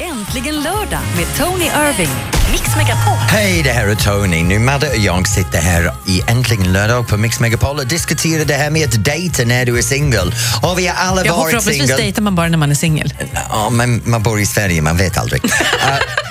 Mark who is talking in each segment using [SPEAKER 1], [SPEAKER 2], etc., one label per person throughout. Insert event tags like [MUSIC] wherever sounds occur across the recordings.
[SPEAKER 1] Äntligen lördag med Tony Irving. Mix Megapol.
[SPEAKER 2] Hej, det här är Tony. Nu Madde och jag sitter här i Äntligen lördag på Mix Megapol och diskuterar det här med att dejta när du är singel. Och vi har alla
[SPEAKER 3] Ja,
[SPEAKER 2] varit
[SPEAKER 3] förhoppningsvis
[SPEAKER 2] singel.
[SPEAKER 3] dejtar man bara när man är singel.
[SPEAKER 2] Ja, men man bor i Sverige, man vet aldrig. Eh, [LAUGHS]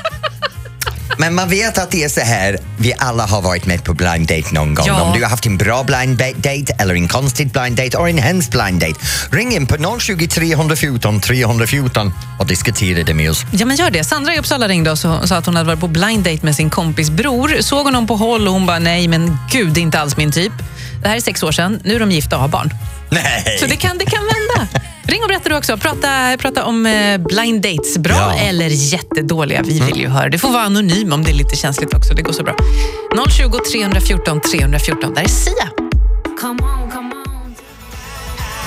[SPEAKER 2] men man vet att det är så här, vi alla har varit med på blind date någon gång.
[SPEAKER 3] Ja.
[SPEAKER 2] Om du har haft en bra blind date eller en konstig blind date eller en hemsk blind date. Ring in på 020 314 314 och diskutera det med oss.
[SPEAKER 3] Ja, men gör det. Sandra i Uppsala ringde oss och sa att hon hade varit på blind date med sin kompis bror. Såg honom på håll och hon bara nej, men gud, det är inte alls min typ. Det här är sex år sedan. Nu är de gifta och har barn.
[SPEAKER 2] Nej!
[SPEAKER 3] Så det kan, det kan vända. [LAUGHS] Ring och berätta du också. Prata, prata om eh, blind dates. Bra
[SPEAKER 2] Ja.
[SPEAKER 3] eller jättedåliga. Vi vill ju höra. Det får vara anonym om det är lite känsligt också. Det går så bra. 020 314 314. Där är Sia.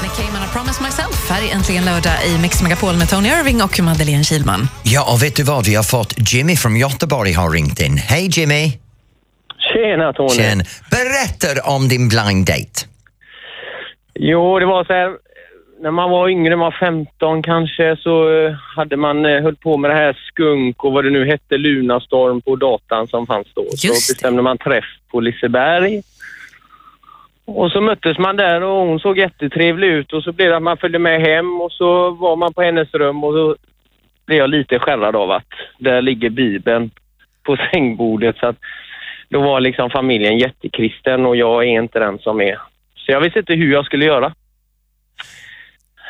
[SPEAKER 3] Med Cayman I Promise Myself. Här är äntligen lördag i Mix Megapol med Tony Irving och Madeleine Kilman.
[SPEAKER 2] Ja, och vet du vad? Vi har fått Jimmy från Göteborg har ringt in. Hej Jimmy!
[SPEAKER 4] Tjena Tony!
[SPEAKER 2] Tjen. Berätta om din blind date.
[SPEAKER 4] Jo, det var så här. När man var yngre, man var 15 kanske, så eh, hade man eh, höll på med det här skunk och vad det nu hette, Lunarstorm på datan som fanns då.
[SPEAKER 3] Just
[SPEAKER 4] så bestämde man träff på Liseberg. Och så möttes man där och hon såg jättetrevlig ut och så blev det att man följde med hem och så var man på hennes rum och så blev jag lite skärrad av att där ligger Bibeln på [LAUGHS] sängbordet så att då var liksom familjen jättekristen och jag är inte den som är. Så jag visste inte hur jag skulle göra.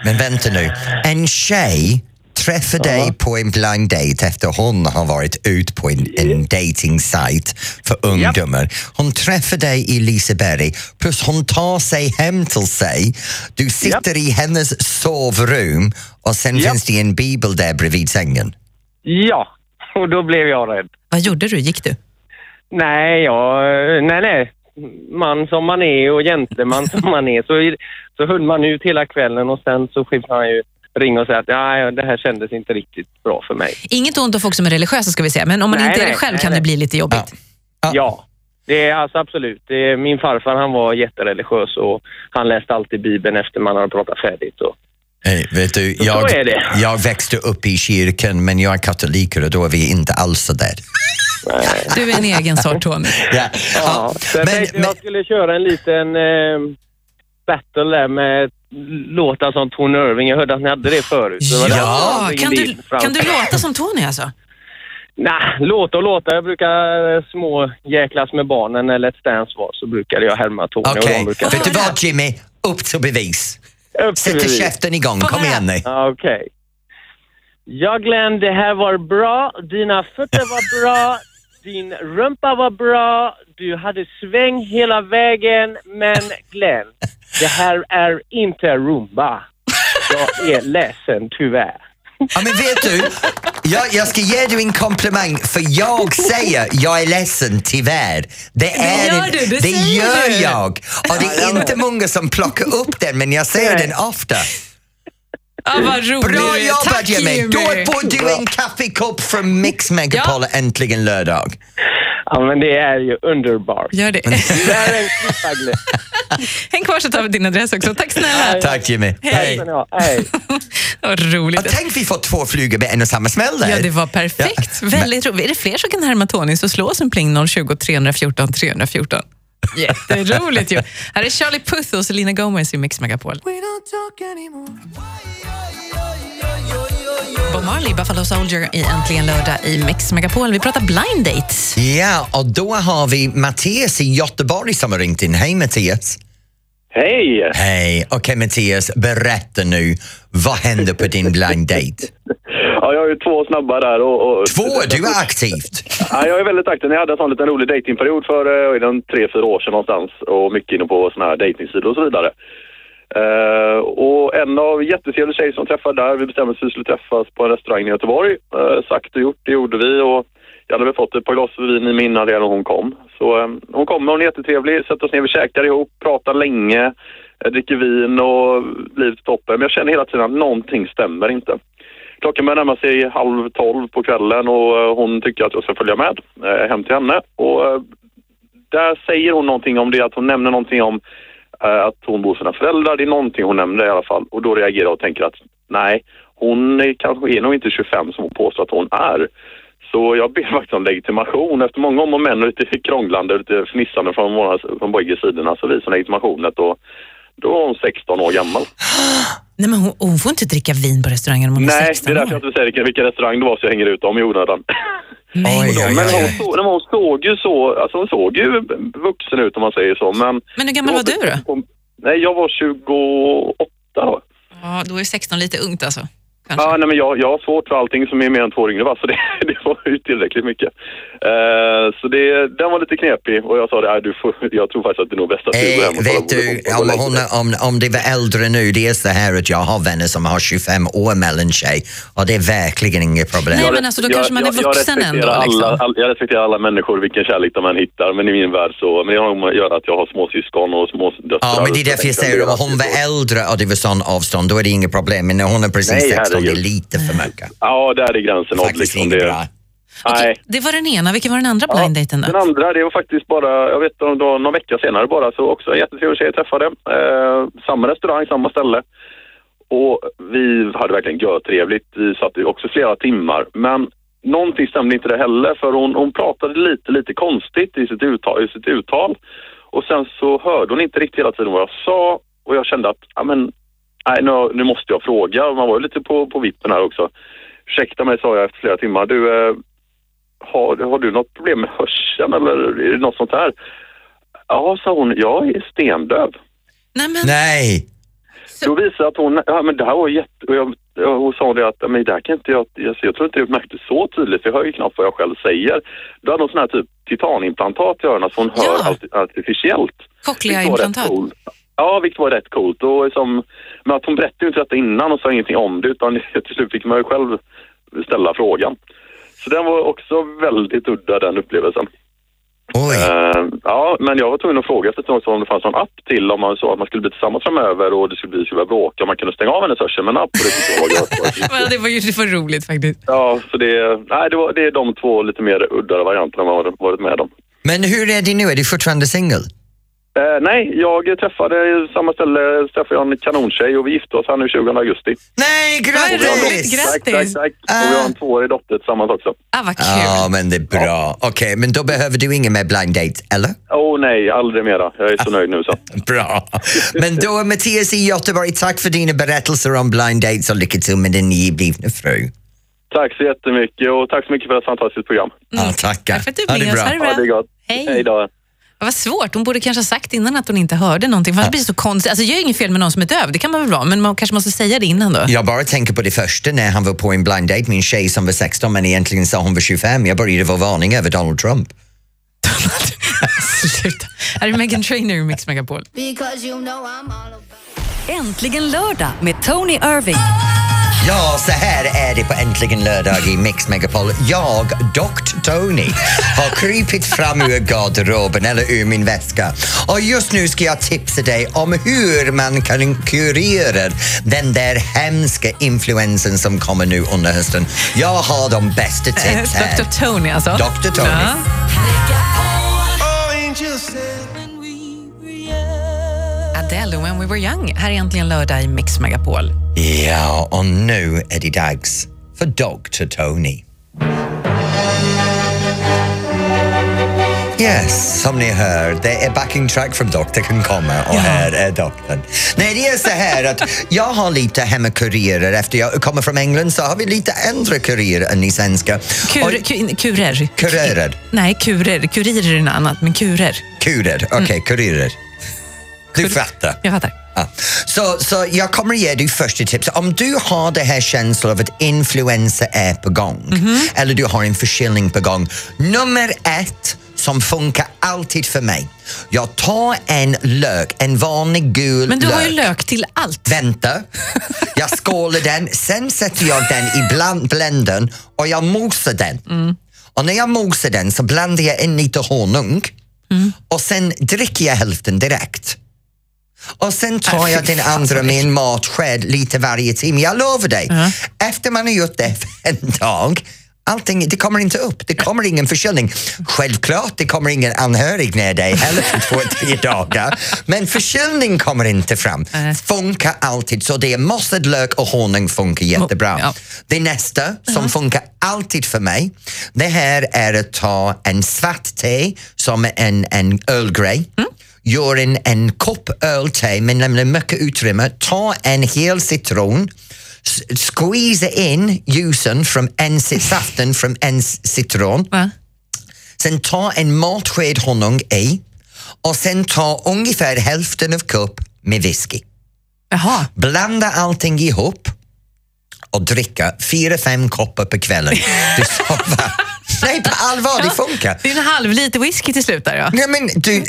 [SPEAKER 2] Men vänta nu, en tjej träffar dig på en blind date efter hon har varit ut på en, en dating site för ungdomar. Hon träffar dig i Liseberg, plus hon tar sig hem till sig. Du sitter i hennes sovrum och sen
[SPEAKER 4] Japp.
[SPEAKER 2] finns det en bibel där bredvid sängen.
[SPEAKER 4] Ja, och då blev jag rädd.
[SPEAKER 3] Vad gjorde du? Gick du?
[SPEAKER 4] Nej, jag, nej, nej. Man som man är och gentleman som man är så, så höll man ut hela kvällen och sen så fick han ju ringa och säga att nej, det här kändes inte riktigt bra för mig.
[SPEAKER 3] Inget ont om folk som är religiösa ska vi säga, men om man
[SPEAKER 4] Nej,
[SPEAKER 3] inte är det själv
[SPEAKER 4] nej,
[SPEAKER 3] kan det
[SPEAKER 4] nej.
[SPEAKER 3] bli lite jobbigt.
[SPEAKER 2] Ja.
[SPEAKER 4] Ja, det är alltså absolut. Det är, min farfar han var jättereligiös och han läste alltid Bibeln efter man hade pratat färdigt. Och,
[SPEAKER 2] Vet du,
[SPEAKER 4] Så
[SPEAKER 2] jag,
[SPEAKER 4] är det.
[SPEAKER 2] jag växte upp i kyrkan men jag är katolik och då är vi inte alls så där.
[SPEAKER 3] Du är en egen sort, [LAUGHS] Tony.
[SPEAKER 2] Ja.
[SPEAKER 4] ja, så jag
[SPEAKER 2] men,
[SPEAKER 4] tänkte
[SPEAKER 2] men,
[SPEAKER 4] jag skulle köra en liten eh, battle där med låtar som Tony Irving. Jag hörde att ni hade det förut. Så det
[SPEAKER 3] Ja,
[SPEAKER 4] ringde
[SPEAKER 3] kan du, kan du låta som Tony alltså?
[SPEAKER 4] Nej, låta och låta. Jag brukar eh, små jäklas med barnen eller ett dance var så brukade jag härma Tony.
[SPEAKER 2] Okej,
[SPEAKER 4] brukar...
[SPEAKER 2] vet du vad Jimmy? Upp till bevis. Sätt käften igång, kom igen nu.
[SPEAKER 4] Okej. Ja Glenn, det här var bra. Dina fötter var bra. Din rumpa var bra. Du hade sväng hela vägen. Men Glenn, det här är inte rumba. Jag är ledsen tyvärr.
[SPEAKER 2] Ja, men vet du, jag, jag ska ge dig en komplimang för jag säger jag är ledsen tyvärr. Det, är
[SPEAKER 3] gör
[SPEAKER 2] en-
[SPEAKER 3] du, det
[SPEAKER 2] det
[SPEAKER 3] säger
[SPEAKER 2] gör
[SPEAKER 3] du.
[SPEAKER 2] jag. Och det är inte många som plockar upp den men jag säger den ofta.
[SPEAKER 3] Ja, vad roligt.
[SPEAKER 2] Bra jobbat
[SPEAKER 3] Tack,
[SPEAKER 2] Jimmy! Då får du en kaffekopp från Mix Megapol äntligen lördag.
[SPEAKER 4] Ja, men det är ju underbart.
[SPEAKER 3] Gör det.
[SPEAKER 4] Det här är en.
[SPEAKER 3] Häng kvar så tar vi din adress också. Tack snälla.
[SPEAKER 2] Tack Jimmy.
[SPEAKER 4] Hej. Ja, hej. [LAUGHS]
[SPEAKER 3] Vad roligt.
[SPEAKER 2] tänk vi får två flugor med en och samma smäll där.
[SPEAKER 3] Ja, det var perfekt.
[SPEAKER 2] Ja.
[SPEAKER 3] Väldigt roligt. Är det fler som kan härma Tony så slå oss en pling 020 314 314. Jätteroligt ju. Här är Charlie Puth och Selena Gomez i Mix Megapol. Bob Marley, Buffalo Soldier i Äntligen lördag i Mix Megapol. Vi pratar blind dates.
[SPEAKER 2] Ja, och då har vi Mattias i Göteborg som har ringt in. Hej Mattias!
[SPEAKER 5] Hej!
[SPEAKER 2] Hej! Okej Mattias, berätta nu. Vad hände på din blind date? [LAUGHS]
[SPEAKER 5] Ja, jag har ju två snabba där. Och, och,
[SPEAKER 2] Två, du är aktivt.
[SPEAKER 5] Ja, jag är väldigt aktiv. Jag hade en sån liten rolig datingperiod för eh, tre, fyra år sedan någonstans och mycket inne på såna här datingsidor och så vidare. Eh, och en av jättetrevlig tjej som träffade där, vi bestämde oss för att vi skulle träffas på en restaurang i Göteborg. Eh, sagt och gjort, det gjorde vi och jag hade väl fått ett par glas vin i mig innan redan hon kom. Så eh, hon kom, hon är jättetrevlig, sätter oss ner, vi käkar ihop, pratar länge, eh, dricker vin och livet toppen. Men jag känner hela tiden att någonting stämmer inte. Klockan börjar närma sig halv tolv på kvällen och eh, hon tycker att jag ska följa med eh, hem till henne. Och där säger hon någonting om det, att hon nämner någonting om Eh, att hon bor hos sina föräldrar. Det är någonting hon nämner i alla fall. Och då reagerar jag och tänker att nej, hon är, kanske är nog inte 25 som hon påstår att hon är. Så jag ber faktiskt om legitimation. Efter många om och men och lite krånglande och lite fnissande från, våra, från bägge sidorna så visade hon legitimationen och då var hon 16 år gammal. [GASPS]
[SPEAKER 3] Nej, men hon, hon får inte dricka vin på restaurangen om hon är
[SPEAKER 5] Nej,
[SPEAKER 3] 16
[SPEAKER 5] det är därför jag
[SPEAKER 3] år.
[SPEAKER 5] inte säger vilken, restaurang det var så jag hänger ut dem i onödan.
[SPEAKER 3] Nej.
[SPEAKER 5] Men hon, såg, nej, hon såg ju så, alltså hon såg ju vuxen ut om man säger så. Men,
[SPEAKER 3] Men hur gammal var du då?
[SPEAKER 5] Nej, jag var 28 då.
[SPEAKER 3] Ja, då är 16 lite ungt alltså. Kanske.
[SPEAKER 5] Ja, nej, men jag, jag har svårt för allting som är mer än två år yngre, va? så det, [LAUGHS] det var ju tillräckligt mycket. Eh, så det, den var lite knepig och jag sa det, du får, [LAUGHS] jag tror faktiskt att det är nog bäst att du går
[SPEAKER 2] Eh,
[SPEAKER 5] hem och
[SPEAKER 2] vet du, om, hon,
[SPEAKER 5] lägenheten.
[SPEAKER 2] om, om det var äldre nu, det är så här att jag har vänner som har 25 år mellan sig och det är verkligen inget problem.
[SPEAKER 3] Nej, men alltså, då kanske man är vuxen
[SPEAKER 5] jag
[SPEAKER 3] ändå, liksom.
[SPEAKER 5] Alla, all, jag respekterar alla människor, vilken kärlek de än hittar, men i min värld så, men det har att göra att jag har småsyskon och smådöttrar.
[SPEAKER 2] Ja, men det är därför jag säger om hon var äldre och det var sån avstånd, då är det inget problem. Men när hon är precis
[SPEAKER 5] Nej,
[SPEAKER 2] 16, det är lite för mycket.
[SPEAKER 5] Ja, där är gränsen nådd.
[SPEAKER 2] Faktiskt
[SPEAKER 5] Liksom,
[SPEAKER 2] inget
[SPEAKER 5] det,
[SPEAKER 2] bra.
[SPEAKER 5] nej.
[SPEAKER 3] Det var den ena. Vilken var den andra blind daten
[SPEAKER 5] Den
[SPEAKER 3] då?
[SPEAKER 5] andra, det var faktiskt bara, jag vet inte, någon vecka senare bara, så också en jättetrevlig tjej jag träffade. Eh, samma restaurang, samma ställe. Och vi hade verkligen trevligt. Vi satt ju också flera timmar. Men någonting stämde inte det heller, för hon, hon pratade lite, lite konstigt i sitt, uttal, i sitt uttal. Och sen så hörde hon inte riktigt hela tiden vad jag sa och jag kände att, ja men, nej nu, nu måste jag fråga. Man var ju lite på, på vippen här också. Ursäkta mig, sa jag efter flera timmar. Du, eh, har, har du något problem med hörseln eller är det något sånt här? Ja, sa hon, jag är stendöv.
[SPEAKER 3] Nej, men,
[SPEAKER 2] Nej!
[SPEAKER 5] Då visade det att hon, ja men det här var jätte... Och jag, och hon sa det att, men det här kan inte jag, jag, jag tror inte jag märkte så tydligt, för jag hör ju knappt vad jag själv säger. Då hade hon sån här typ titanimplantat i öronen så hon hör
[SPEAKER 3] Ja.
[SPEAKER 5] arti- artificiellt. Vilket var rätt
[SPEAKER 3] Cochlea-implantat.
[SPEAKER 5] Ja, vilket var rätt coolt. Och liksom, men att hon berättade ju inte detta innan och sa ingenting om det utan [LAUGHS] till slut fick man ju själv ställa frågan. Så den var också väldigt udda den upplevelsen.
[SPEAKER 2] Oj!
[SPEAKER 5] Eh, ja, men jag var tvungen att fråga efter ett tag om det fanns någon app till om man sa att man skulle bli tillsammans framöver och det skulle bli skulle bråka. Om man kunde stänga av hennes hörsel med en app. Och det jag var [LAUGHS]
[SPEAKER 3] det var ju var roligt faktiskt.
[SPEAKER 5] Ja, så det, nej, det, var, det är de två lite mer udda varianterna man har varit med om.
[SPEAKER 2] Men hur är det nu? Är du fortfarande singel?
[SPEAKER 5] Eh, nej, jag träffade i samma ställe träffade jag en kanontjej och vi gifte oss här nu 20 augusti.
[SPEAKER 2] Nej, grattis!
[SPEAKER 5] Tack, tack, tack. Och vi har en tvåårig dotter tillsammans också.
[SPEAKER 3] Ah, vad kul.
[SPEAKER 2] Ja, men det är bra. Okej, men då behöver du ingen mer blind date, eller?
[SPEAKER 5] Åh oh, nej, aldrig mera. Jag är så nöjd nu så. [LAUGHS]
[SPEAKER 2] Bra. Men då Mattias i Göteborg, tack för dina berättelser om blind dates och lycka till med din nyblivna fru.
[SPEAKER 5] Tack så jättemycket och tack så mycket för ett fantastiskt program.
[SPEAKER 2] Ja, tackar.
[SPEAKER 3] Tack för att du
[SPEAKER 2] Ha det
[SPEAKER 3] blev oss.
[SPEAKER 2] bra.
[SPEAKER 3] Ha det
[SPEAKER 5] Ja, är
[SPEAKER 3] bra.
[SPEAKER 5] gott.
[SPEAKER 3] Hej.
[SPEAKER 5] Hej då.
[SPEAKER 3] Det var svårt. Hon borde kanske ha sagt innan att hon inte hörde någonting. För det blir så konstigt. Alltså, jag gör inget fel med någon som är döv, det kan man väl vara, men man kanske måste säga det innan då.
[SPEAKER 2] Jag bara tänker på det första när han var på en blind date med en tjej som var 16 men egentligen sa hon var 25. Jag började få varning över Donald Trump. [LAUGHS]
[SPEAKER 3] Sluta. Här är Megan Trainor i Mix Megapol.
[SPEAKER 1] Because you know I'm all about Äntligen lördag med Tony Irving.
[SPEAKER 2] Ja, så här är det på Äntligen lördag i Mix Megapol. Jag, Dr. Tony, har krypit fram ur garderoben eller ur min väska och just nu ska jag tipsa dig om hur man kan kurera den där hemska influensen som kommer nu under hösten. Jag har de bästa tips här.
[SPEAKER 3] Dr Tony alltså.
[SPEAKER 2] Dr. Tony.
[SPEAKER 3] Ja. Adele, When We Were Young. Här är äntligen lördag i Mix Megapol.
[SPEAKER 2] Ja, och nu är det dags för Dr. Tony. Yes, som ni hör, det är backing track från Doktor kan komma och här är doktorn. Nej, det är så här att jag har lite hemmakurirer. Efter jag kommer från England så har vi lite andra kurirer än ni svenska.
[SPEAKER 3] Kur,
[SPEAKER 2] Och-
[SPEAKER 3] ku, kurer.
[SPEAKER 2] Kurirer.
[SPEAKER 3] Nej, kurer. Kurirer är något annat, men kurer.
[SPEAKER 2] Kurer, okej, kurirer. Du fattar.
[SPEAKER 3] Jag fattar.
[SPEAKER 2] Ja. Så, så jag kommer ge dig första tips. Om du har det här känslan av att influensa är på gång
[SPEAKER 3] Mhm.
[SPEAKER 2] eller du har en förkylning på gång. Nummer ett som funkar alltid för mig. Jag tar en lök, en vanlig gul
[SPEAKER 3] Men du
[SPEAKER 2] lök.
[SPEAKER 3] har ju lök till allt.
[SPEAKER 2] Vänta. Jag skålar den, sen sätter jag den i bland blendern och jag mosar den.
[SPEAKER 3] Mm.
[SPEAKER 2] Och när jag mosar den så blandar jag in lite honung
[SPEAKER 3] Mm.
[SPEAKER 2] och sen dricker jag hälften direkt. Och sen tar jag den andra med en matsked lite varje timme. Jag lovar dig, efter man har gjort det [LAUGHS] en dag, Allting, det kommer inte upp, det kommer ingen förkylning. Självklart, det kommer ingen anhörig med dig heller för två, tre [LAUGHS] dagar. Men förkylning kommer inte fram. Funkar alltid, så det är mossad lök och honung funkar jättebra.
[SPEAKER 3] Ja.
[SPEAKER 2] Det nästa som funkar alltid för mig, det här är att ta en svart te som en, en Earl Grey. Gör en, en kopp ölte med nämligen mycket utrymme. Ta en hel citron, s- squeeza in juicen från en [LAUGHS] saften från en citron.
[SPEAKER 3] Va?
[SPEAKER 2] Sen ta en matsked honung i och sen ta ungefär hälften av kopp med whisky.
[SPEAKER 3] Jaha.
[SPEAKER 2] Blanda allting ihop och dricka fyra, fem koppar på kvällen. [LAUGHS] Nej, på allvar, det funkar.
[SPEAKER 3] Det är en halv liter whisky till slut där ja.
[SPEAKER 2] Nej, men du, uh,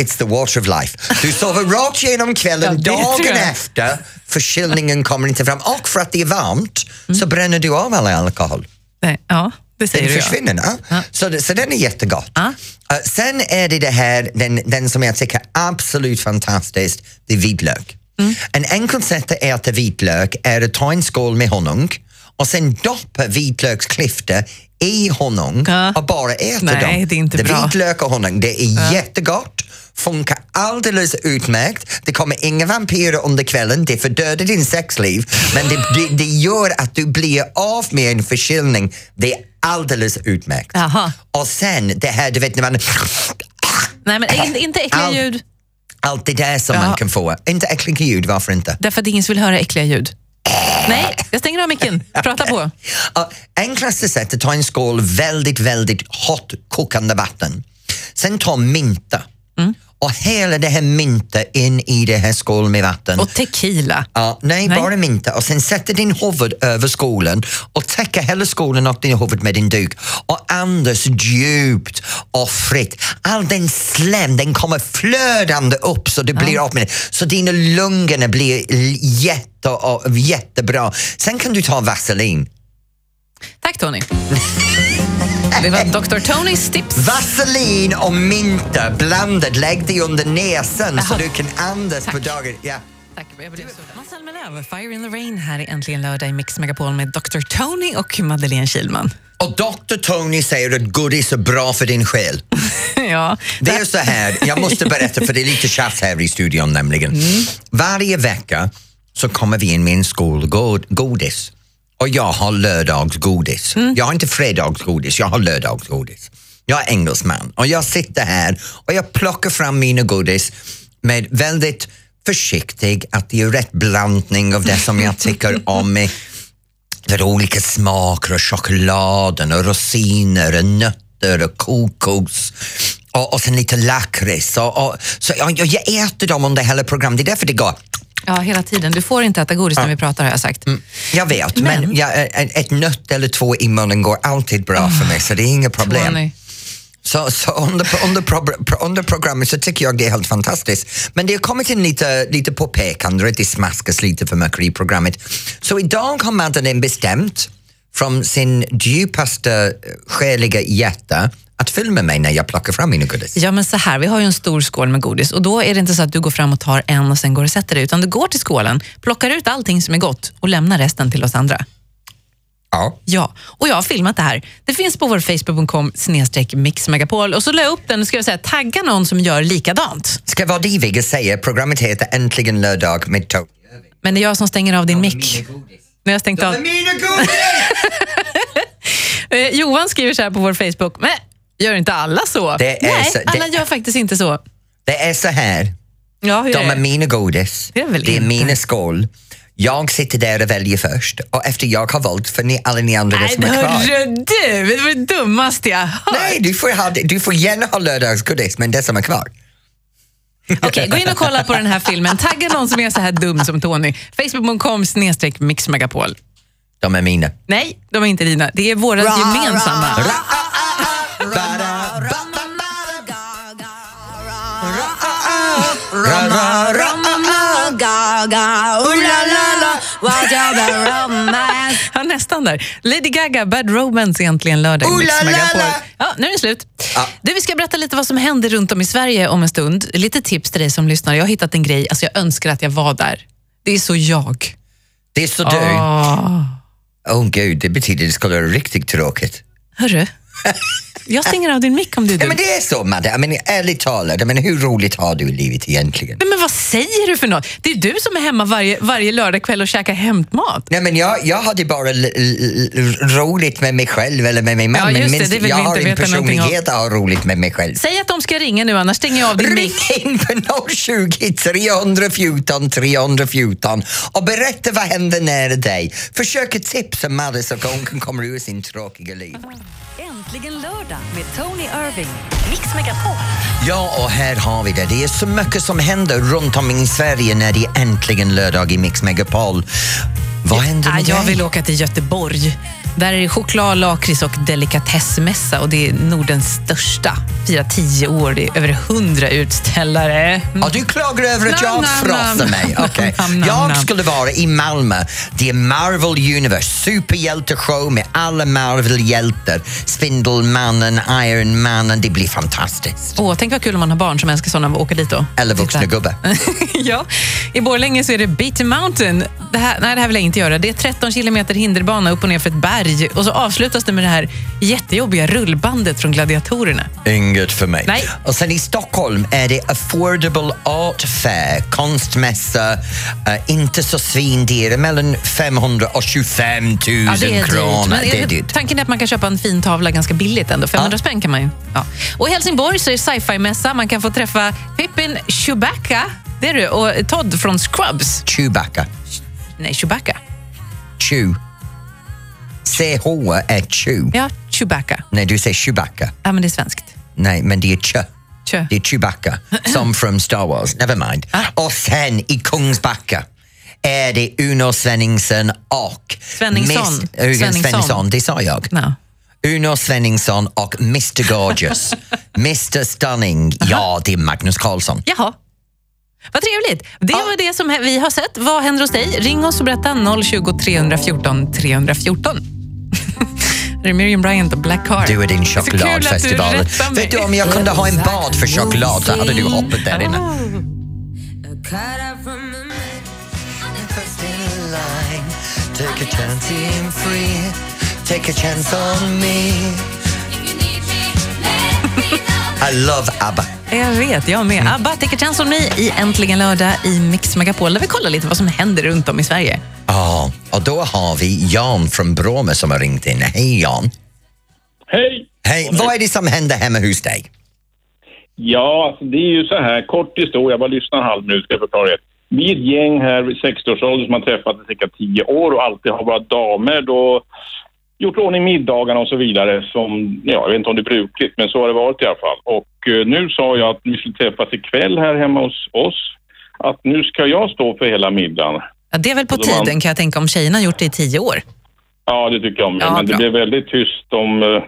[SPEAKER 2] it's the water of life. Du sover rakt igenom
[SPEAKER 3] Ja,
[SPEAKER 2] kvällen,
[SPEAKER 3] tror
[SPEAKER 2] dagen efter, förkylningen kommer inte fram och för att det är varmt
[SPEAKER 3] Mm.
[SPEAKER 2] så bränner du av all alkohol.
[SPEAKER 3] Nej, ja, det säger
[SPEAKER 2] Den
[SPEAKER 3] du ja.
[SPEAKER 2] försvinner. Ja.
[SPEAKER 3] Ja.
[SPEAKER 2] Så, så den är jättegott.
[SPEAKER 3] Ja.
[SPEAKER 2] Uh, sen är det det här, den, den som jag tycker är absolut fantastiskt, det är vitlök.
[SPEAKER 3] Mm.
[SPEAKER 2] En enkel sätt att äta vitlök är att ta en skål med honung och sen doppa vitlöksklyftor i honung
[SPEAKER 3] Ja.
[SPEAKER 2] och bara äta
[SPEAKER 3] Nej,
[SPEAKER 2] dem.
[SPEAKER 3] det är inte bra.
[SPEAKER 2] Vitlök och honung, det är jättegott funkar alldeles utmärkt. Det kommer inga vampyrer under kvällen, det fördödar din sexliv men det, det, det gör att du blir av med en förkylning. Det är alldeles utmärkt.
[SPEAKER 3] Jaha.
[SPEAKER 2] Och sen det här, du vet när man...
[SPEAKER 3] Nej, men inte, äckliga ljud.
[SPEAKER 2] Allt det där som
[SPEAKER 3] Ja.
[SPEAKER 2] man kan få. Inte äckliga ljud, varför inte?
[SPEAKER 3] Därför att ingen vill höra äckliga ljud. Nej, jag stänger av micken. Prata på.
[SPEAKER 2] Ja, enklaste sättet, ta en skål väldigt, väldigt hot kokande vatten. Sen ta mynta
[SPEAKER 3] Mm.
[SPEAKER 2] Och hela det här mynta in i det här skålen med vatten.
[SPEAKER 3] Och tequila.
[SPEAKER 2] Ja, nej,
[SPEAKER 3] Nej.
[SPEAKER 2] bara mynta och sen sätter din huvud över skålen och täcker hela skålen och din huvud med din duk och andas djupt och fritt. All den slem, den kommer flödande upp så det blir av med det. Så dina lungorna blir jätte, och, jättebra. Sen kan du ta vaselin.
[SPEAKER 3] Tack Tony. [LAUGHS] Det var Dr. Tonys tips.
[SPEAKER 2] Vaselin och mynta blandat, lägg det under näsan så du kan andas på
[SPEAKER 3] Tack.
[SPEAKER 2] dagen. Ja.
[SPEAKER 3] Tack. Måns Zelmerlöw, Fire in the Rain här i Äntligen lördag i Mix Megapol med Dr. Tony och Madeleine Kilman.
[SPEAKER 2] Och Dr Tony säger att godis är bra för din själ. [LAUGHS]
[SPEAKER 3] ja,
[SPEAKER 2] Det är så här, jag måste berätta för det är lite tjafs här i studion nämligen. Varje vecka så kommer vi in med en skolgodis och jag har lördagsgodis. Jag har inte fredagsgodis, jag har lördagsgodis. Jag är engelsman och jag sitter här och jag plockar fram mina godis med väldigt försiktig att det är rätt blandning av det som jag tycker [LAUGHS] om för olika smaker och chokladen och rosiner och nötter och kokos och, och sen lite lakrits. Och, och, så jag, jag, jag äter dem under hela programmet, det är därför det går.
[SPEAKER 3] Ja, hela tiden. Du får inte äta godis när vi pratar har jag sagt.
[SPEAKER 2] Jag vet, men,
[SPEAKER 3] Men-
[SPEAKER 2] jag, ett, nöt eller två i munnen går alltid bra för mig så det är inga problem.
[SPEAKER 3] Tony.
[SPEAKER 2] Så, så under, under, under programmet så tycker jag det är helt fantastiskt. Men det har kommit in lite, lite påpekande att det smaskas lite för mycket i programmet. Så idag har Madeleine bestämt från sin djupaste eh, själiga hjärta att filma mig när jag plockar fram mina godis.
[SPEAKER 3] Ja, men så här, vi har ju en stor skål med godis och då är det inte så att du går fram och tar en och sen går och sätter dig, utan du går till skålen, plockar ut allting som är gott och lämnar resten till oss andra.
[SPEAKER 2] Ja.
[SPEAKER 3] Ja, och jag har filmat det här. Det finns på vår facebook.com snedstreck mixmegapol och så la jag upp den och ska jag säga, tagga någon som gör likadant.
[SPEAKER 2] Ska vad Diviga säger, programmet heter Äntligen lördag med Tony.
[SPEAKER 3] Men det är jag som stänger av din mick. När jag stängt av.
[SPEAKER 2] Mina godis! [LAUGHS]
[SPEAKER 3] Eh, Johan skriver så här på vår Facebook, men gör inte alla så?
[SPEAKER 2] Det är
[SPEAKER 3] Nej,
[SPEAKER 2] så- det-
[SPEAKER 3] alla gör faktiskt inte så.
[SPEAKER 2] Det är så här.
[SPEAKER 3] Ja, hur
[SPEAKER 2] De
[SPEAKER 3] är
[SPEAKER 2] är
[SPEAKER 3] det?
[SPEAKER 2] mina godis.
[SPEAKER 3] Det är väl
[SPEAKER 2] det är
[SPEAKER 3] inte.
[SPEAKER 2] mina skål. Jag sitter där och väljer först och efter jag har valt för ni, alla ni andra
[SPEAKER 3] Nej,
[SPEAKER 2] som är kvar.
[SPEAKER 3] hörru du, det var det dummaste jag hört.
[SPEAKER 2] Nej, du får, ha, du får gärna ha lördagsgodis men det som är kvar.
[SPEAKER 3] Okej, gå in och kolla på den här filmen. Tagga någon som är så här dum som Tony. Facebook.com snedstreck mixmegapol.
[SPEAKER 2] De är mina.
[SPEAKER 3] Nej, de är inte dina. Det är våra gemensamma. Ja, nästan där. Lady Gaga, Bad Romance egentligen lördag. i Mix Megapol. Ja, nu är det slut.
[SPEAKER 2] Ja.
[SPEAKER 3] Du, vi ska berätta lite vad som händer runt om i Sverige om en stund. Lite tips till dig som lyssnar. Jag har hittat en grej, alltså jag önskar att jag var där. Det är så jag.
[SPEAKER 2] Det är så du.
[SPEAKER 3] Ah.
[SPEAKER 2] Åh oh, gud, det betyder att det skulle vara riktigt tråkigt.
[SPEAKER 3] Hörru, jag stänger av din mick om det är du.
[SPEAKER 2] Ja, men det är så Madde, jag menar, ärligt talat, jag menar, hur roligt har du i livet egentligen?
[SPEAKER 3] Nej, men vad säger du för något? Det är du som är hemma varje, varje lördagkväll och käkar hämtmat.
[SPEAKER 2] Nej, men jag, jag hade bara roligt med mig själv eller med min man.
[SPEAKER 3] Ja,
[SPEAKER 2] men
[SPEAKER 3] det, det
[SPEAKER 2] jag har en personlighet att ha roligt med mig själv.
[SPEAKER 3] Säg att de ska ringa nu, annars stänger jag av din mick.
[SPEAKER 2] Ring in på 020 314 314 och berätta vad händer nära dig. Försök att tipsa Madde så att hon kan komma ur sin tråkiga liv.
[SPEAKER 1] Äntligen lördag med Tony Irving. Mix Megapol.
[SPEAKER 2] Ja, och här har vi det. Det är så mycket som händer runt om i Sverige när det är äntligen lördag i Mix Megapol. Vad händer
[SPEAKER 3] Ja,
[SPEAKER 2] med
[SPEAKER 3] jag
[SPEAKER 2] dig?
[SPEAKER 3] vill åka till Göteborg. Där är det choklad, lakrits och delikatessmässa och det är Nordens största. Firar tio år, det är över hundra utställare. Mm.
[SPEAKER 2] Ja, du klagar över att jag
[SPEAKER 3] nam.
[SPEAKER 2] mig. [LAUGHS]
[SPEAKER 3] Nam,
[SPEAKER 2] Jag skulle vara i Malmö. Det är Marvel Universe, superhjälteshow med alla Marvel-hjältar. Spindelmannen, Iron Mannen. Det blir fantastiskt.
[SPEAKER 3] Åh, tänk vad kul om man har barn som älskar sådana och åka dit då.
[SPEAKER 2] Eller vuxna gubbar. [LAUGHS]
[SPEAKER 3] ja, I Borlänge så är det Beat Mountain. Det här, nej, det här vill jag inte göra. Det är 13 kilometer hinderbana upp och ner för ett berg och så avslutas det med det här jättejobbiga rullbandet från gladiatorerna.
[SPEAKER 2] Inget för mig.
[SPEAKER 3] Nej.
[SPEAKER 2] Och sen i Stockholm är det Affordable Art Fair, konstmässa, eh, inte så svindyra, mellan 500 och 25 000
[SPEAKER 3] Ja, det är
[SPEAKER 2] kronor.
[SPEAKER 3] Men
[SPEAKER 2] det är- dyrt.
[SPEAKER 3] Tanken är att man kan köpa en fin tavla ganska billigt ändå. 500
[SPEAKER 2] Ja.
[SPEAKER 3] spänn kan man ju. Ja. Och I Helsingborg så är det sci-fi-mässa. Man kan få träffa Pippin Chewbacca det är du, och Todd från Scrubs.
[SPEAKER 2] Chewbacca.
[SPEAKER 3] Nej, Chewbacca.
[SPEAKER 2] Chew. CH är chew.
[SPEAKER 3] Ja, Chewbacca.
[SPEAKER 2] Nej, du säger Chewbacca.
[SPEAKER 3] Ja, men det är svenskt.
[SPEAKER 2] Nej, men det är ch.
[SPEAKER 3] Chö.
[SPEAKER 2] Det är Chewbacca, [CLEARS THROAT] som från Star Wars. Never mind.
[SPEAKER 3] Ah.
[SPEAKER 2] Och sen i Kungsbacka är det Uno Svenningsson och...
[SPEAKER 3] Svenningsson.
[SPEAKER 2] Miss,
[SPEAKER 3] Svenningsson.
[SPEAKER 2] Svenningsson, det sa jag.
[SPEAKER 3] Ja.
[SPEAKER 2] Uno Svenningsson och Mr Gorgeous. [LAUGHS] Mr Stunning, ja det är Magnus Carlsson.
[SPEAKER 3] Jaha. Vad trevligt. Det var det som vi har sett. Vad händer hos dig? Ring oss och berätta 020 314 314. [LAUGHS] Det är Miriam Bryant och Black Car.
[SPEAKER 2] Du är din
[SPEAKER 3] du
[SPEAKER 2] chokladfestival.
[SPEAKER 3] mig.
[SPEAKER 2] Vet du, om jag kunde ha en bad för choklad så hade du hoppat där inne. I love ABBA.
[SPEAKER 3] Jag vet, jag med. ABBA, Take a chance on me i Äntligen lördag i Mix Megapol där vi kollar lite vad som händer runt om i Sverige.
[SPEAKER 2] Ja, och då har vi Jan från Bromma som har ringt in. Hej Jan.
[SPEAKER 6] Hej!
[SPEAKER 2] Hej, vad är det som händer hemma hos dig?
[SPEAKER 6] Ja, alltså, det är ju så här, kort historia, jag bara lyssna en halv minut ska jag förklara det. Vi är ett gäng här vid 60-årsåldern som har träffat i cirka 10 år och alltid har våra damer då gjort ordning middagarna och så vidare som, ja, jag vet inte om det är brukligt, men så har det varit i alla fall. Och eh, nu sa jag att vi skulle träffas ikväll här hemma hos oss. Att nu ska jag stå för hela middagen.
[SPEAKER 3] Ja, det är väl på
[SPEAKER 6] var-
[SPEAKER 3] tiden kan jag tänka om tjejerna gjort det i tio år.
[SPEAKER 6] Ja, det tycker jag om.
[SPEAKER 3] Ja,
[SPEAKER 6] men det
[SPEAKER 3] bra.
[SPEAKER 6] blev väldigt tyst om uh,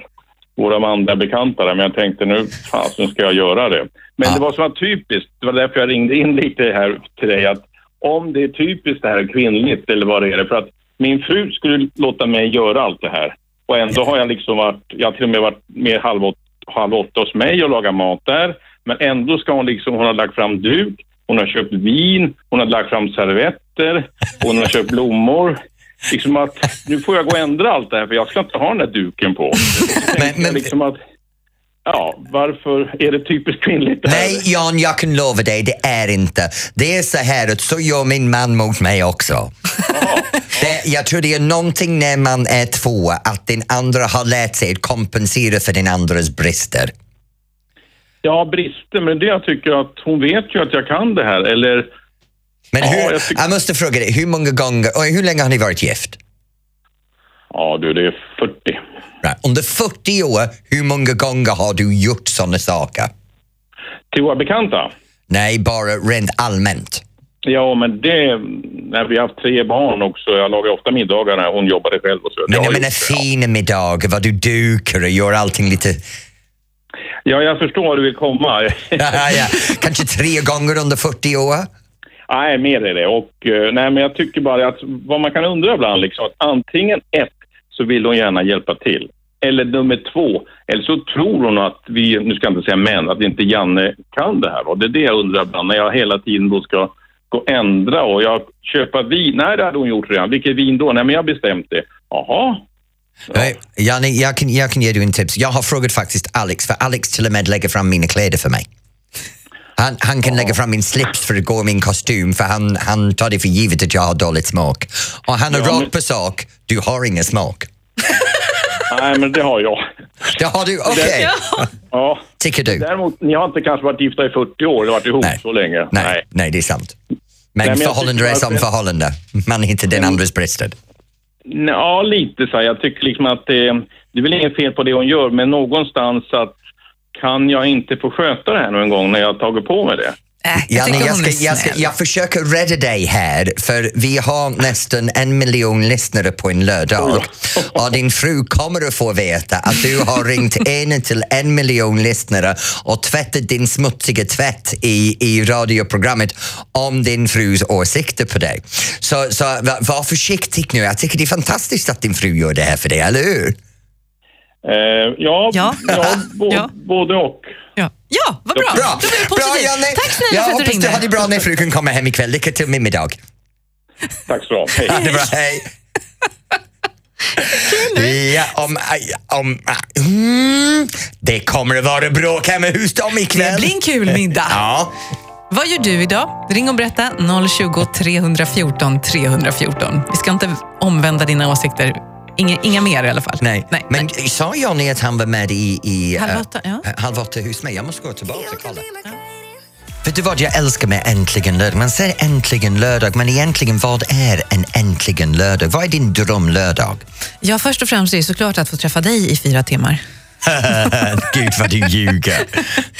[SPEAKER 6] våra manliga bekanta där, men jag tänkte nu fasen ska jag göra det. Men
[SPEAKER 2] Ja.
[SPEAKER 6] det var som var typiskt, det var därför jag ringde in lite här till dig, att om det är typiskt det här kvinnligt eller vad det är, för att min fru skulle låta mig göra allt det här. Och ändå har jag liksom varit, jag har till och med varit med halv åtta, halv åtta hos mig och lagat mat där. Men ändå ska hon liksom, hon har lagt fram duk, hon har köpt vin, hon har lagt fram servetter, hon har köpt blommor. Liksom att nu får jag gå och ändra allt det här för jag ska inte ha den där duken på.
[SPEAKER 2] Men-
[SPEAKER 6] men liksom att, ja, varför är det typiskt kvinnligt det här?
[SPEAKER 2] Nej, Jan, jag kan lova dig, det är inte. Det är så här att så gör min man mot mig också. Det, jag tror det är någonting när man är två, att den andra har lärt sig att kompensera för den andras brister.
[SPEAKER 6] Ja, brister, men det jag tycker att hon vet ju att jag kan det här, eller
[SPEAKER 2] Men
[SPEAKER 6] Ja,
[SPEAKER 2] hur,
[SPEAKER 6] jag
[SPEAKER 2] jag,
[SPEAKER 6] tycker-
[SPEAKER 2] måste fråga dig, hur många gånger, och hur länge har ni varit gift?
[SPEAKER 6] ja du, det är 40.
[SPEAKER 2] Right. Under 40 år, hur många gånger har du gjort sådana saker?
[SPEAKER 6] Till våra bekanta?
[SPEAKER 2] Nej, bara rent allmänt.
[SPEAKER 6] Ja, men det, när vi har haft tre barn också, jag lagar ofta middagar när hon jobbade själv och så.
[SPEAKER 2] Men
[SPEAKER 6] Jag
[SPEAKER 2] menar
[SPEAKER 6] det, ja.
[SPEAKER 2] fina middagar, vad du dukar och gör allting lite...
[SPEAKER 6] Ja, jag förstår var du vill komma. [LAUGHS]
[SPEAKER 2] ja, ja. Kanske tre gånger under 40 år?
[SPEAKER 6] Nej, mer är det. Och, eh, nej, men jag tycker bara att vad man kan undra ibland, liksom, att antingen ett, så vill hon gärna hjälpa till. Eller nummer två, eller så tror hon att vi, nu ska jag inte säga män, att inte Janne kan det här. Och det är det jag undrar ibland, när jag hela tiden då ska gå och ändra och jag köpa vin. Nej, det hade hon gjort redan. Vilket vin då? Nej, men jag har bestämt det. Jaha.
[SPEAKER 2] Nej, Janne, jag, kan, jag kan ge dig en tips. Jag har frågat faktiskt Alex, för Alex till och med lägger fram mina kläder för mig. Han, han kan lägga fram min slips för att gå i min kostym för han, han tar det för givet att jag har dåligt smak. Och han är
[SPEAKER 6] Ja,
[SPEAKER 2] rakt
[SPEAKER 6] men-
[SPEAKER 2] på sak, du har ingen smak.
[SPEAKER 6] Nej, men det har jag.
[SPEAKER 2] Det har du, okej.
[SPEAKER 6] Ja.
[SPEAKER 2] Tycker du?
[SPEAKER 6] Däremot, ni har inte kanske varit gifta i 40 år eller varit ihop
[SPEAKER 2] Nej.
[SPEAKER 6] så länge.
[SPEAKER 2] Nej, nej, det är sant. Men,
[SPEAKER 6] Nej, men
[SPEAKER 2] förhållande är
[SPEAKER 6] att
[SPEAKER 2] som
[SPEAKER 6] det-
[SPEAKER 2] förhållande. Man hittar den andres brister.
[SPEAKER 6] Ja, lite så. Jag tycker liksom att det, det är väl inget fel på det hon gör, men någonstans att kan jag inte få sköta det här någon gång när jag har tagit på mig det?
[SPEAKER 3] Äh, jag
[SPEAKER 2] Janne, jag, ska, jag, ska, jag försöker rädda dig här, för vi har nästan en miljon lyssnare på en lördag. Och din fru kommer att få veta att du har ringt [LAUGHS] en till en miljon lyssnare och tvättat din smutsiga tvätt i, i radioprogrammet om din frus åsikter på dig. Så, så var, var försiktig nu. Jag tycker det är fantastiskt att din fru gör det här för dig, eller hur?
[SPEAKER 6] Eh, ja,
[SPEAKER 3] Ja.
[SPEAKER 6] ja, bo,
[SPEAKER 3] Ja.
[SPEAKER 6] både och.
[SPEAKER 3] Ja, ja vad bra.
[SPEAKER 2] Bra,
[SPEAKER 3] Då blir det
[SPEAKER 2] bra. Janne!
[SPEAKER 3] Tack snälla
[SPEAKER 2] Jag
[SPEAKER 3] för att du
[SPEAKER 2] hoppas
[SPEAKER 3] ringde.
[SPEAKER 2] du har det bra när frun kommer hem ikväll. Lycka till med middag. [LAUGHS]
[SPEAKER 6] Tack så. Hej.
[SPEAKER 2] Ha det bra, hej! Ja, om... om mm, det kommer att vara bråk hemma hos dem ikväll.
[SPEAKER 3] Det blir en kul middag. [LAUGHS]
[SPEAKER 2] Ja.
[SPEAKER 3] Vad gör du idag? Ring och berätta 020 314 314. Vi ska inte omvända dina åsikter. Inga, inga mer i alla fall.
[SPEAKER 2] Nej.
[SPEAKER 3] nej
[SPEAKER 2] men
[SPEAKER 3] nej.
[SPEAKER 2] sa Johnny att han var med i... i
[SPEAKER 3] Halv
[SPEAKER 2] eh,
[SPEAKER 3] åtta, ja.
[SPEAKER 2] eh, Halv åtta hos mig. Jag måste gå tillbaka och kolla. Vet du vad jag älskar med Äntligen lördag? Man säger äntligen lördag, men egentligen vad är en äntligen lördag? Vad är din drömlördag?
[SPEAKER 3] Ja, först och främst är det såklart att få träffa dig i fyra timmar. [LAUGHS]
[SPEAKER 2] Gud vad du ljuger.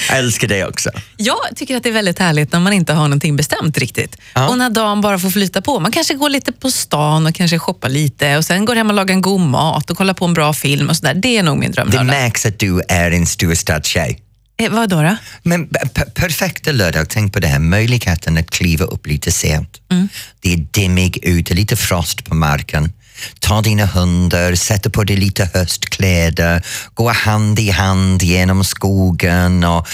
[SPEAKER 2] Jag älskar det också.
[SPEAKER 3] Jag tycker att det är väldigt härligt när man inte har någonting bestämt riktigt.
[SPEAKER 2] Ja.
[SPEAKER 3] Och när dagen bara får flyta på. Man kanske går lite på stan och kanske shoppar lite och sen går hem och lagar en god mat och kollar på en bra film och sådär. Det är nog min
[SPEAKER 2] Det
[SPEAKER 3] drömlördag.
[SPEAKER 2] märks att du är en storstadstjej.
[SPEAKER 3] Eh, vad då? då?
[SPEAKER 2] Men perfekta lördag, tänk på det här, möjligheten att kliva upp lite sent. Det är dimmig ute, lite frost på marken. Ta dina hundar, sätta på dig lite höstkläder, gå hand i hand genom skogen och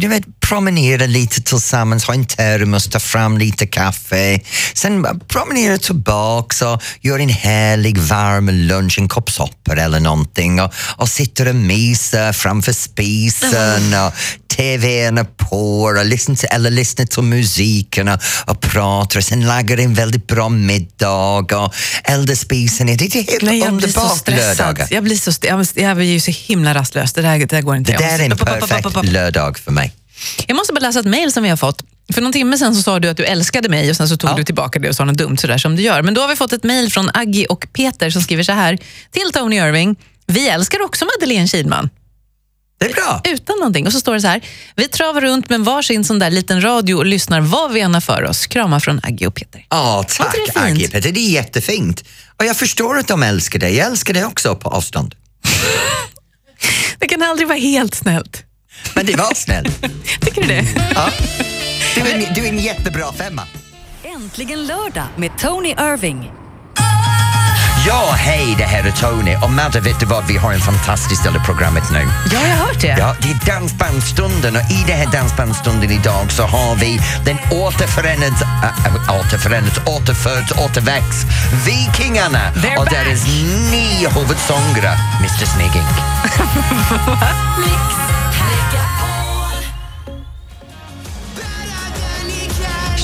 [SPEAKER 2] du vet, promenera lite tillsammans, ha en termos, ta fram lite kaffe. Sen promenera tillbaks och gör en härlig varm lunch, en kopp soppa eller någonting och, och sitter och myser framför spisen och TVn på och lyssnar till, eller lyssnar till musiken och, och pratar och sen lagar en väldigt bra middag och eldar spisen. Det är helt
[SPEAKER 3] Nej, jag blir så
[SPEAKER 2] underbart
[SPEAKER 3] stressad.
[SPEAKER 2] lördagar.
[SPEAKER 3] Jag blir, så st- jag, jag blir ju så himla rastlös. Det där, det där går inte.
[SPEAKER 2] Det där är en perfekt lördag för mig.
[SPEAKER 3] Jag måste bara läsa ett mejl som vi har fått. För någon timme sen så sa du att du älskade mig och sen så tog
[SPEAKER 2] Ja.
[SPEAKER 3] du tillbaka det och sa något dumt sådär som du gör. Men då har vi fått ett mejl från Aggie och Peter som skriver så här. Till Tony Irving. Vi älskar också Madeleine Kihlman.
[SPEAKER 2] Det är bra.
[SPEAKER 3] Utan någonting. Och så står det så här. Vi travar runt med varsin sån där liten radio och lyssnar vad vi än har för oss. Kramar från Aggie och Peter.
[SPEAKER 2] Ja, tack
[SPEAKER 3] det?
[SPEAKER 2] Aggie Peter, det är jättefint. Och jag förstår att de älskar dig. Jag älskar dig också på avstånd. [LAUGHS]
[SPEAKER 3] Det kan aldrig vara helt snällt.
[SPEAKER 2] Men det var snällt. [LAUGHS]
[SPEAKER 3] Tycker du det? [LAUGHS]
[SPEAKER 2] Ja. Du, är en, du är en jättebra femma.
[SPEAKER 1] Äntligen lördag med Tony Irving.
[SPEAKER 2] Ja, hej, det här är Tony. Och Madde, vet du vad? Vi har en fantastisk del av programmet nu.
[SPEAKER 3] Ja, jag har hört det.
[SPEAKER 2] Ja, det är Dansbandsstunden och i den här Dansbandsstunden idag så har vi den återförenade, äh, återförenade, återföds, återväxt, Vikingarna
[SPEAKER 3] They're
[SPEAKER 2] och
[SPEAKER 3] back.
[SPEAKER 2] deras nio huvudsångare, Mr Snigging. [LAUGHS] [LAUGHS]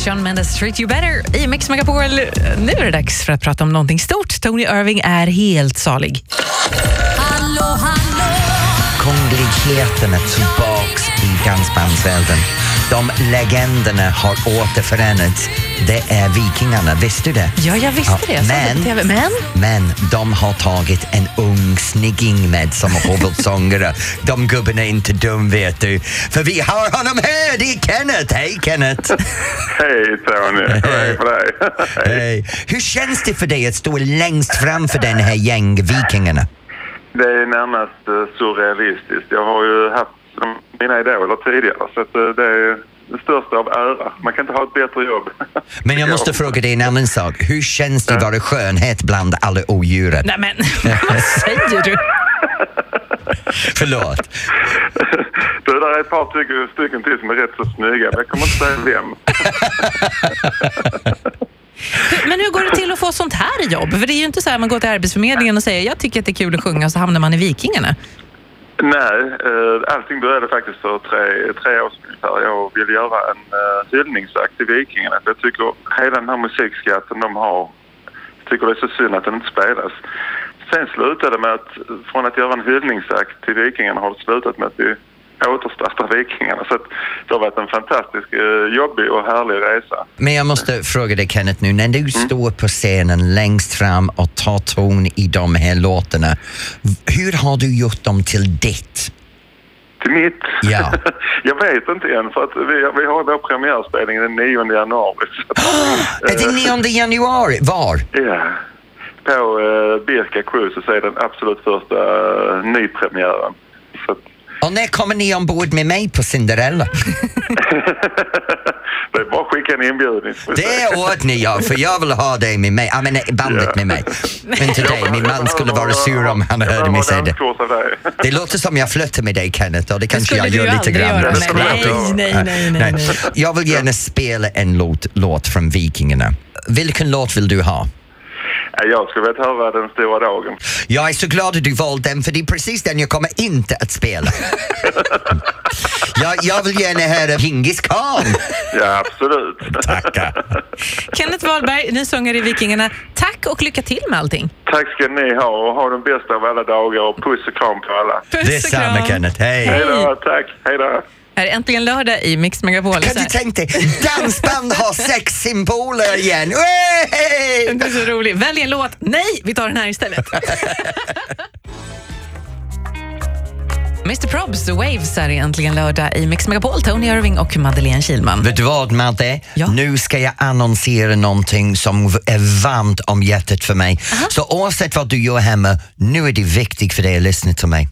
[SPEAKER 3] Sean Mendes, Treat You Better i Mix Megapol. Nu är det dags för att prata om någonting stort. Tony Irving är helt salig.
[SPEAKER 2] Kungligheterna tillbaks i dansbandsvärlden. De legenderna har återförenats. Det är Vikingarna, visste du det?
[SPEAKER 3] Ja, jag visste det. Såg det på TV. Men?
[SPEAKER 2] men de har tagit en ung snigging med som huvudsångare. De gubbarna är inte dum vet du. För vi har honom här, det är Kenneth. Hej Kenneth! [LAUGHS]
[SPEAKER 7] Hej Tony, hej på dig. [LAUGHS]
[SPEAKER 2] Hej. Hur känns det för dig att stå längst fram för den här gäng Vikingarna?
[SPEAKER 7] Det är närmast eh, surrealistiskt. Jag har ju haft mina idoler tidigare så att eh, det är det största av ära. Man kan inte ha ett bättre jobb. [LAUGHS]
[SPEAKER 2] Men jag måste fråga dig en annan sak. Hur känns det att vara skönhet bland alla odjuren?
[SPEAKER 3] Nej, men [LAUGHS] vad säger du? [LAUGHS]
[SPEAKER 2] Förlåt.
[SPEAKER 7] Du, det är ett par stycken, stycken till som är rätt så snygga, men jag kommer inte säga vem.
[SPEAKER 3] Men hur går det till att få sånt här jobb? För det är ju inte så här man går till Arbetsförmedlingen och säger jag tycker att det är kul att sjunga och så hamnar man i Vikingarna.
[SPEAKER 7] Nej, eh, allting började faktiskt för tre, tre år sedan ungefär. Jag ville göra en eh, hyllningsakt till Vikingarna. För jag tycker hela den här musikskatten de har, jag tycker det är så synd att den inte spelas. Sen slutade det med att från att göra en hyllningsakt till Vikingarna har det slutat med att vi återstartar Vikingarna. Så att det har varit en fantastisk, eh, jobbig och härlig resa.
[SPEAKER 2] Men jag måste fråga dig Kenneth nu, när du står på scenen längst fram och tar ton i de här låtarna, hur har du gjort dem till ditt?
[SPEAKER 7] Till mitt?
[SPEAKER 2] Ja. [LAUGHS]
[SPEAKER 7] jag vet inte än för att vi, vi har vår premiärspelning den 9 januari. [GASPS]
[SPEAKER 2] Är det 9 januari? Var?
[SPEAKER 7] Ja. På uh, Birka Cruise så är den absolut första uh, nypremiären.
[SPEAKER 2] Och när kommer ni ombord med mig på Cinderella? [LAUGHS]
[SPEAKER 7] det är bara att skicka en se.
[SPEAKER 2] Det åt ni ja, för jag vill ha dig med mig, jag menar bandet med mig. Men till dig, min man skulle vara sur om han
[SPEAKER 7] Jag
[SPEAKER 2] hörde mig säga det. Det låter som jag flörtar med dig Kenneth och det kanske jag gör lite grann.
[SPEAKER 3] göra.
[SPEAKER 7] Jag
[SPEAKER 3] Nej,
[SPEAKER 7] inte
[SPEAKER 3] nej, nej, nej, nej.
[SPEAKER 2] Jag vill gärna spela en låt, låt från Vikingarna. Vilken låt vill du ha?
[SPEAKER 7] Ja, Jag skulle vilja höra Den stora dagen.
[SPEAKER 2] Jag är så glad att du valde den för det är precis den jag kommer inte att spela. [LAUGHS] jag, jag vill gärna höra Hingis khan.
[SPEAKER 7] Ja, absolut.
[SPEAKER 2] Tackar.
[SPEAKER 3] Kenneth Wahlberg, ni sånger i Vikingarna. Tack och lycka till med allting.
[SPEAKER 7] Tack ska ni ha och ha den bästa av alla dagar och puss och kram på alla.
[SPEAKER 3] Puss och
[SPEAKER 2] Detsamma
[SPEAKER 3] kram.
[SPEAKER 2] Kenneth, hej.
[SPEAKER 7] Hej då, tack. Hej då.
[SPEAKER 3] Här är äntligen lördag i Mix Megapol.
[SPEAKER 2] Kan du
[SPEAKER 3] här-
[SPEAKER 2] tänka dig, dansband har sex symboler igen. [LAUGHS] Hey!
[SPEAKER 3] Det är så roligt. Välj en låt. Nej, vi tar den här istället. [LAUGHS] Mr Probs, The Waves är äntligen lördag i Mix Megapol. Tony Irving och Madeleine Kilman.
[SPEAKER 2] Vet du vad Madde?
[SPEAKER 3] Ja.
[SPEAKER 2] Nu ska jag annonsera någonting som är varmt om hjärtat för mig. Så oavsett vad du gör hemma, nu är det viktigt för dig att lyssna till mig.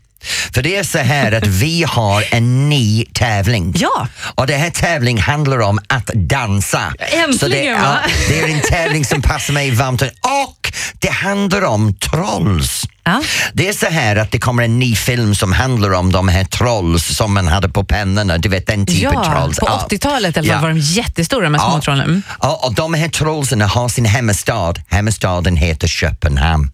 [SPEAKER 2] För det är så här att vi har en ny tävling.
[SPEAKER 3] Ja.
[SPEAKER 2] Och den här tävlingen handlar om att dansa.
[SPEAKER 3] Äntligen,
[SPEAKER 2] så det,
[SPEAKER 3] va?
[SPEAKER 2] det är en tävling som passar mig varmt. Och det handlar om trolls.
[SPEAKER 3] Ja.
[SPEAKER 2] Det är så här att det kommer en ny film som handlar om de här trolls som man hade på pennorna, du vet den typen
[SPEAKER 3] Ja,
[SPEAKER 2] trolls.
[SPEAKER 3] på 80-talet i alla fall var de jättestora, de här små trollen. Mm.
[SPEAKER 2] Ja, och de här trollsen har sin hemmastad. Hemmastaden heter Köpenhamn.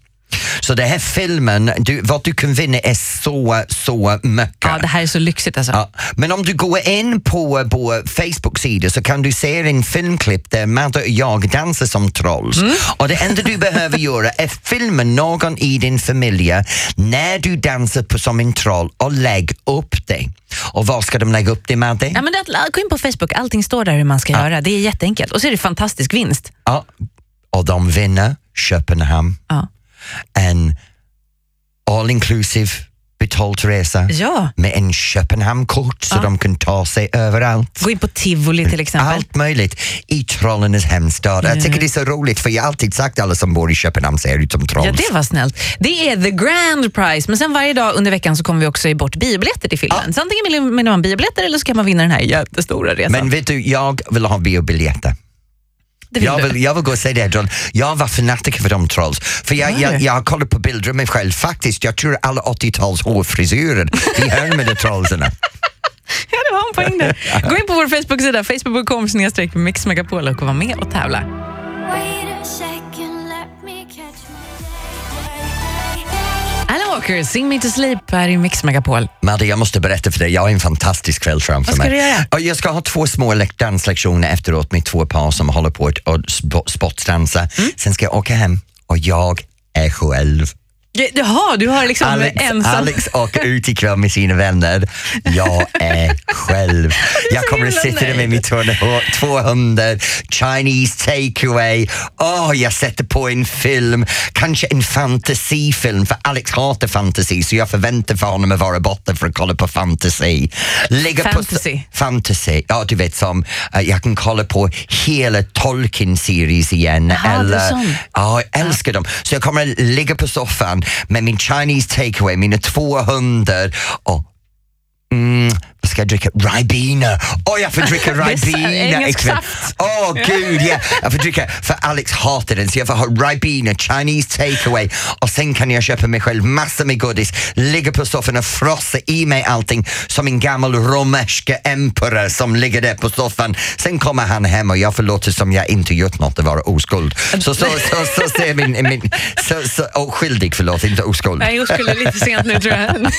[SPEAKER 2] Så den här filmen, du, vad du kan vinna är så, så mycket.
[SPEAKER 3] Ja, det här är så lyxigt alltså.
[SPEAKER 2] Ja, men om du går in på vår Facebook-sida så kan du se en filmklipp där Madde och jag dansar som trolls.
[SPEAKER 3] Mm.
[SPEAKER 2] Och det enda du behöver [LAUGHS] göra är filma någon i din familj när du dansar på, som en troll och lägg upp det. Och var ska de lägga upp det Madde?
[SPEAKER 3] Ja, men det, gå in på Facebook, allting står där hur man ska göra. Det är jätteenkelt. Och så är det fantastisk vinst.
[SPEAKER 2] Ja, och de vinner Köpenhamn.
[SPEAKER 3] Ja.
[SPEAKER 2] En all inclusive betald resa
[SPEAKER 3] Ja.
[SPEAKER 2] med en Köpenhamn-kort så
[SPEAKER 3] Ja.
[SPEAKER 2] de kan ta sig överallt.
[SPEAKER 3] Gå in på Tivoli till exempel.
[SPEAKER 2] Allt möjligt i trollernas hemstad. Jag tycker det är så roligt för jag har alltid sagt att alla som bor i Köpenhamn ser ut som trolls.
[SPEAKER 3] Ja, det var snällt. Det är the grand prize. Men sen varje dag under veckan så kommer vi också ge bort biobiljetter till filmen. Så antingen vill man biobiljetter eller så kan man vinna den här jättestora resan.
[SPEAKER 2] Men vet du, jag vill ha biobiljetter.
[SPEAKER 3] Det vill
[SPEAKER 2] Jag vill, jag vill gå och se det. John. Jag var fanatiker för de trolls. För jag, jag, jag har kollat på bilder av mig själv. Faktiskt, jag tror alla 80-tals hårfrisyrer, de höll med de trollsen. [LAUGHS]
[SPEAKER 3] Ja, det var en poäng där. [LAUGHS] Gå in på vår Facebook-sida, facebook.com mixmegapol och var med och tävla. Walker, Sing Me To Sleep här i Mix Megapol.
[SPEAKER 2] Madde, jag måste berätta för dig, jag har en fantastisk kväll framför
[SPEAKER 3] Vad ska
[SPEAKER 2] mig.
[SPEAKER 3] du göra?
[SPEAKER 2] Jag ska ha två små lek- danslektioner efteråt med två par som håller på att och sp- sportdansa.
[SPEAKER 3] Mm.
[SPEAKER 2] Sen ska jag åka hem och jag är själv.
[SPEAKER 3] Jaha, du har liksom
[SPEAKER 2] Alex,
[SPEAKER 3] ensam...
[SPEAKER 2] Alex åker ut ikväll med sina vänner. Jag är själv. [LAUGHS] Jag kommer att sitta där med mitt två- hundar, Chinese takeaway. Åh, jag sätter på en film, kanske en fantasifilm för Alex hatar fantasy så jag förväntar för honom att vara borta för att kolla på fantasy. Ligga
[SPEAKER 3] Fantasy?
[SPEAKER 2] På, fantasy, ja du vet som eh, jag kan kolla på hela Tolkien-series igen.
[SPEAKER 3] Är
[SPEAKER 2] eller. Ja, jag älskar dem. Så jag kommer att ligga på soffan med min Chinese takeaway, mina två hundar och Mm, vad ska jag dricka? Ribena. Åh, jag får dricka [LAUGHS]
[SPEAKER 3] är
[SPEAKER 2] Ribena ikväll. Åh gud, ja. Jag får dricka, för Alex hatar den så jag får ha Ribena, Chinese takeaway och sen kan jag köpa mig själv massor med godis, ligga på soffan och frossa i mig allting som en gammal romerska emperor som ligger där på soffan. Sen kommer han hem och jag får låta som jag inte gjort något och vara oskuld. Så, så, så, så, ser min, min så, så, oskyldig, förlåt, inte oskuld.
[SPEAKER 3] Nej, jag skulle lite sent nu tror jag.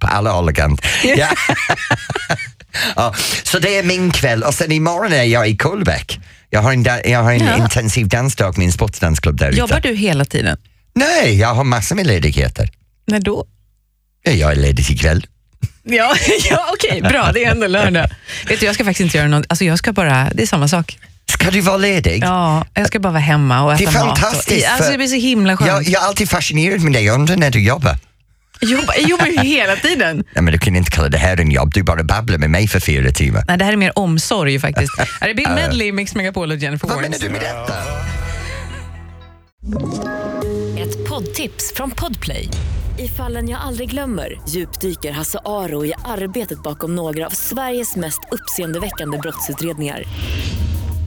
[SPEAKER 2] På alla håll och kant. Ja. [LAUGHS] ja, så det är min kväll och sen imorgon är jag i Kolbäck. Jag har en, jag har en
[SPEAKER 3] Ja.
[SPEAKER 2] intensiv dansdag med en sportdansklubb där ute.
[SPEAKER 3] Jobbar du hela tiden?
[SPEAKER 2] Nej, jag har massor med ledigheter.
[SPEAKER 3] När då?
[SPEAKER 2] Ja, Jag är ledig ikväll.
[SPEAKER 3] Ja, [LAUGHS] ja okej, bra. Det är ändå lördag. Vet du, jag ska faktiskt inte göra något. Alltså, jag ska bara, det är samma sak.
[SPEAKER 2] Ska du vara ledig?
[SPEAKER 3] Ja, jag ska bara vara hemma och
[SPEAKER 2] Det
[SPEAKER 3] äta
[SPEAKER 2] är
[SPEAKER 3] mat.
[SPEAKER 2] fantastiskt.
[SPEAKER 3] Och, alltså, det blir så himla skönt.
[SPEAKER 2] jag, jag är alltid fascinerad med dig, jag undrar när du jobbar.
[SPEAKER 3] Jag jobbar, jag jobbar ju [LAUGHS] hela tiden.
[SPEAKER 2] Nej, men du kan inte kalla det här en jobb, du bara babblar med mig för fyra timmar.
[SPEAKER 3] Nej, det här är mer omsorg faktiskt. [LAUGHS] Är Bill Medley, Mix Megapol och Jennifer
[SPEAKER 2] Vad menar
[SPEAKER 3] Warnes.
[SPEAKER 2] du med detta?
[SPEAKER 1] Ett poddtips från Podplay.
[SPEAKER 8] I fallen jag aldrig glömmer djupdyker Hasse Aro i arbetet bakom några av Sveriges mest uppseendeväckande brottsutredningar.